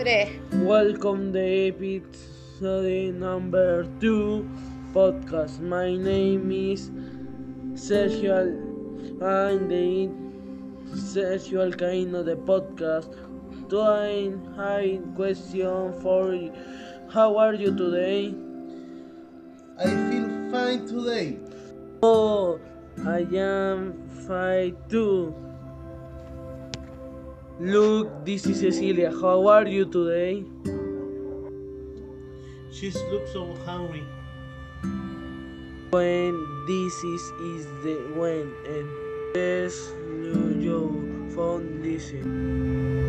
3. Welcome the episode number two podcast. My name is Sergio I'm the Sergio Alcaino the podcast. Today I question for you. How are you today? I feel fine today. Oh, I am fine too. Look, this is Cecilia. How are you today? She looks so hungry. When this is is the when and yes, you phone listen.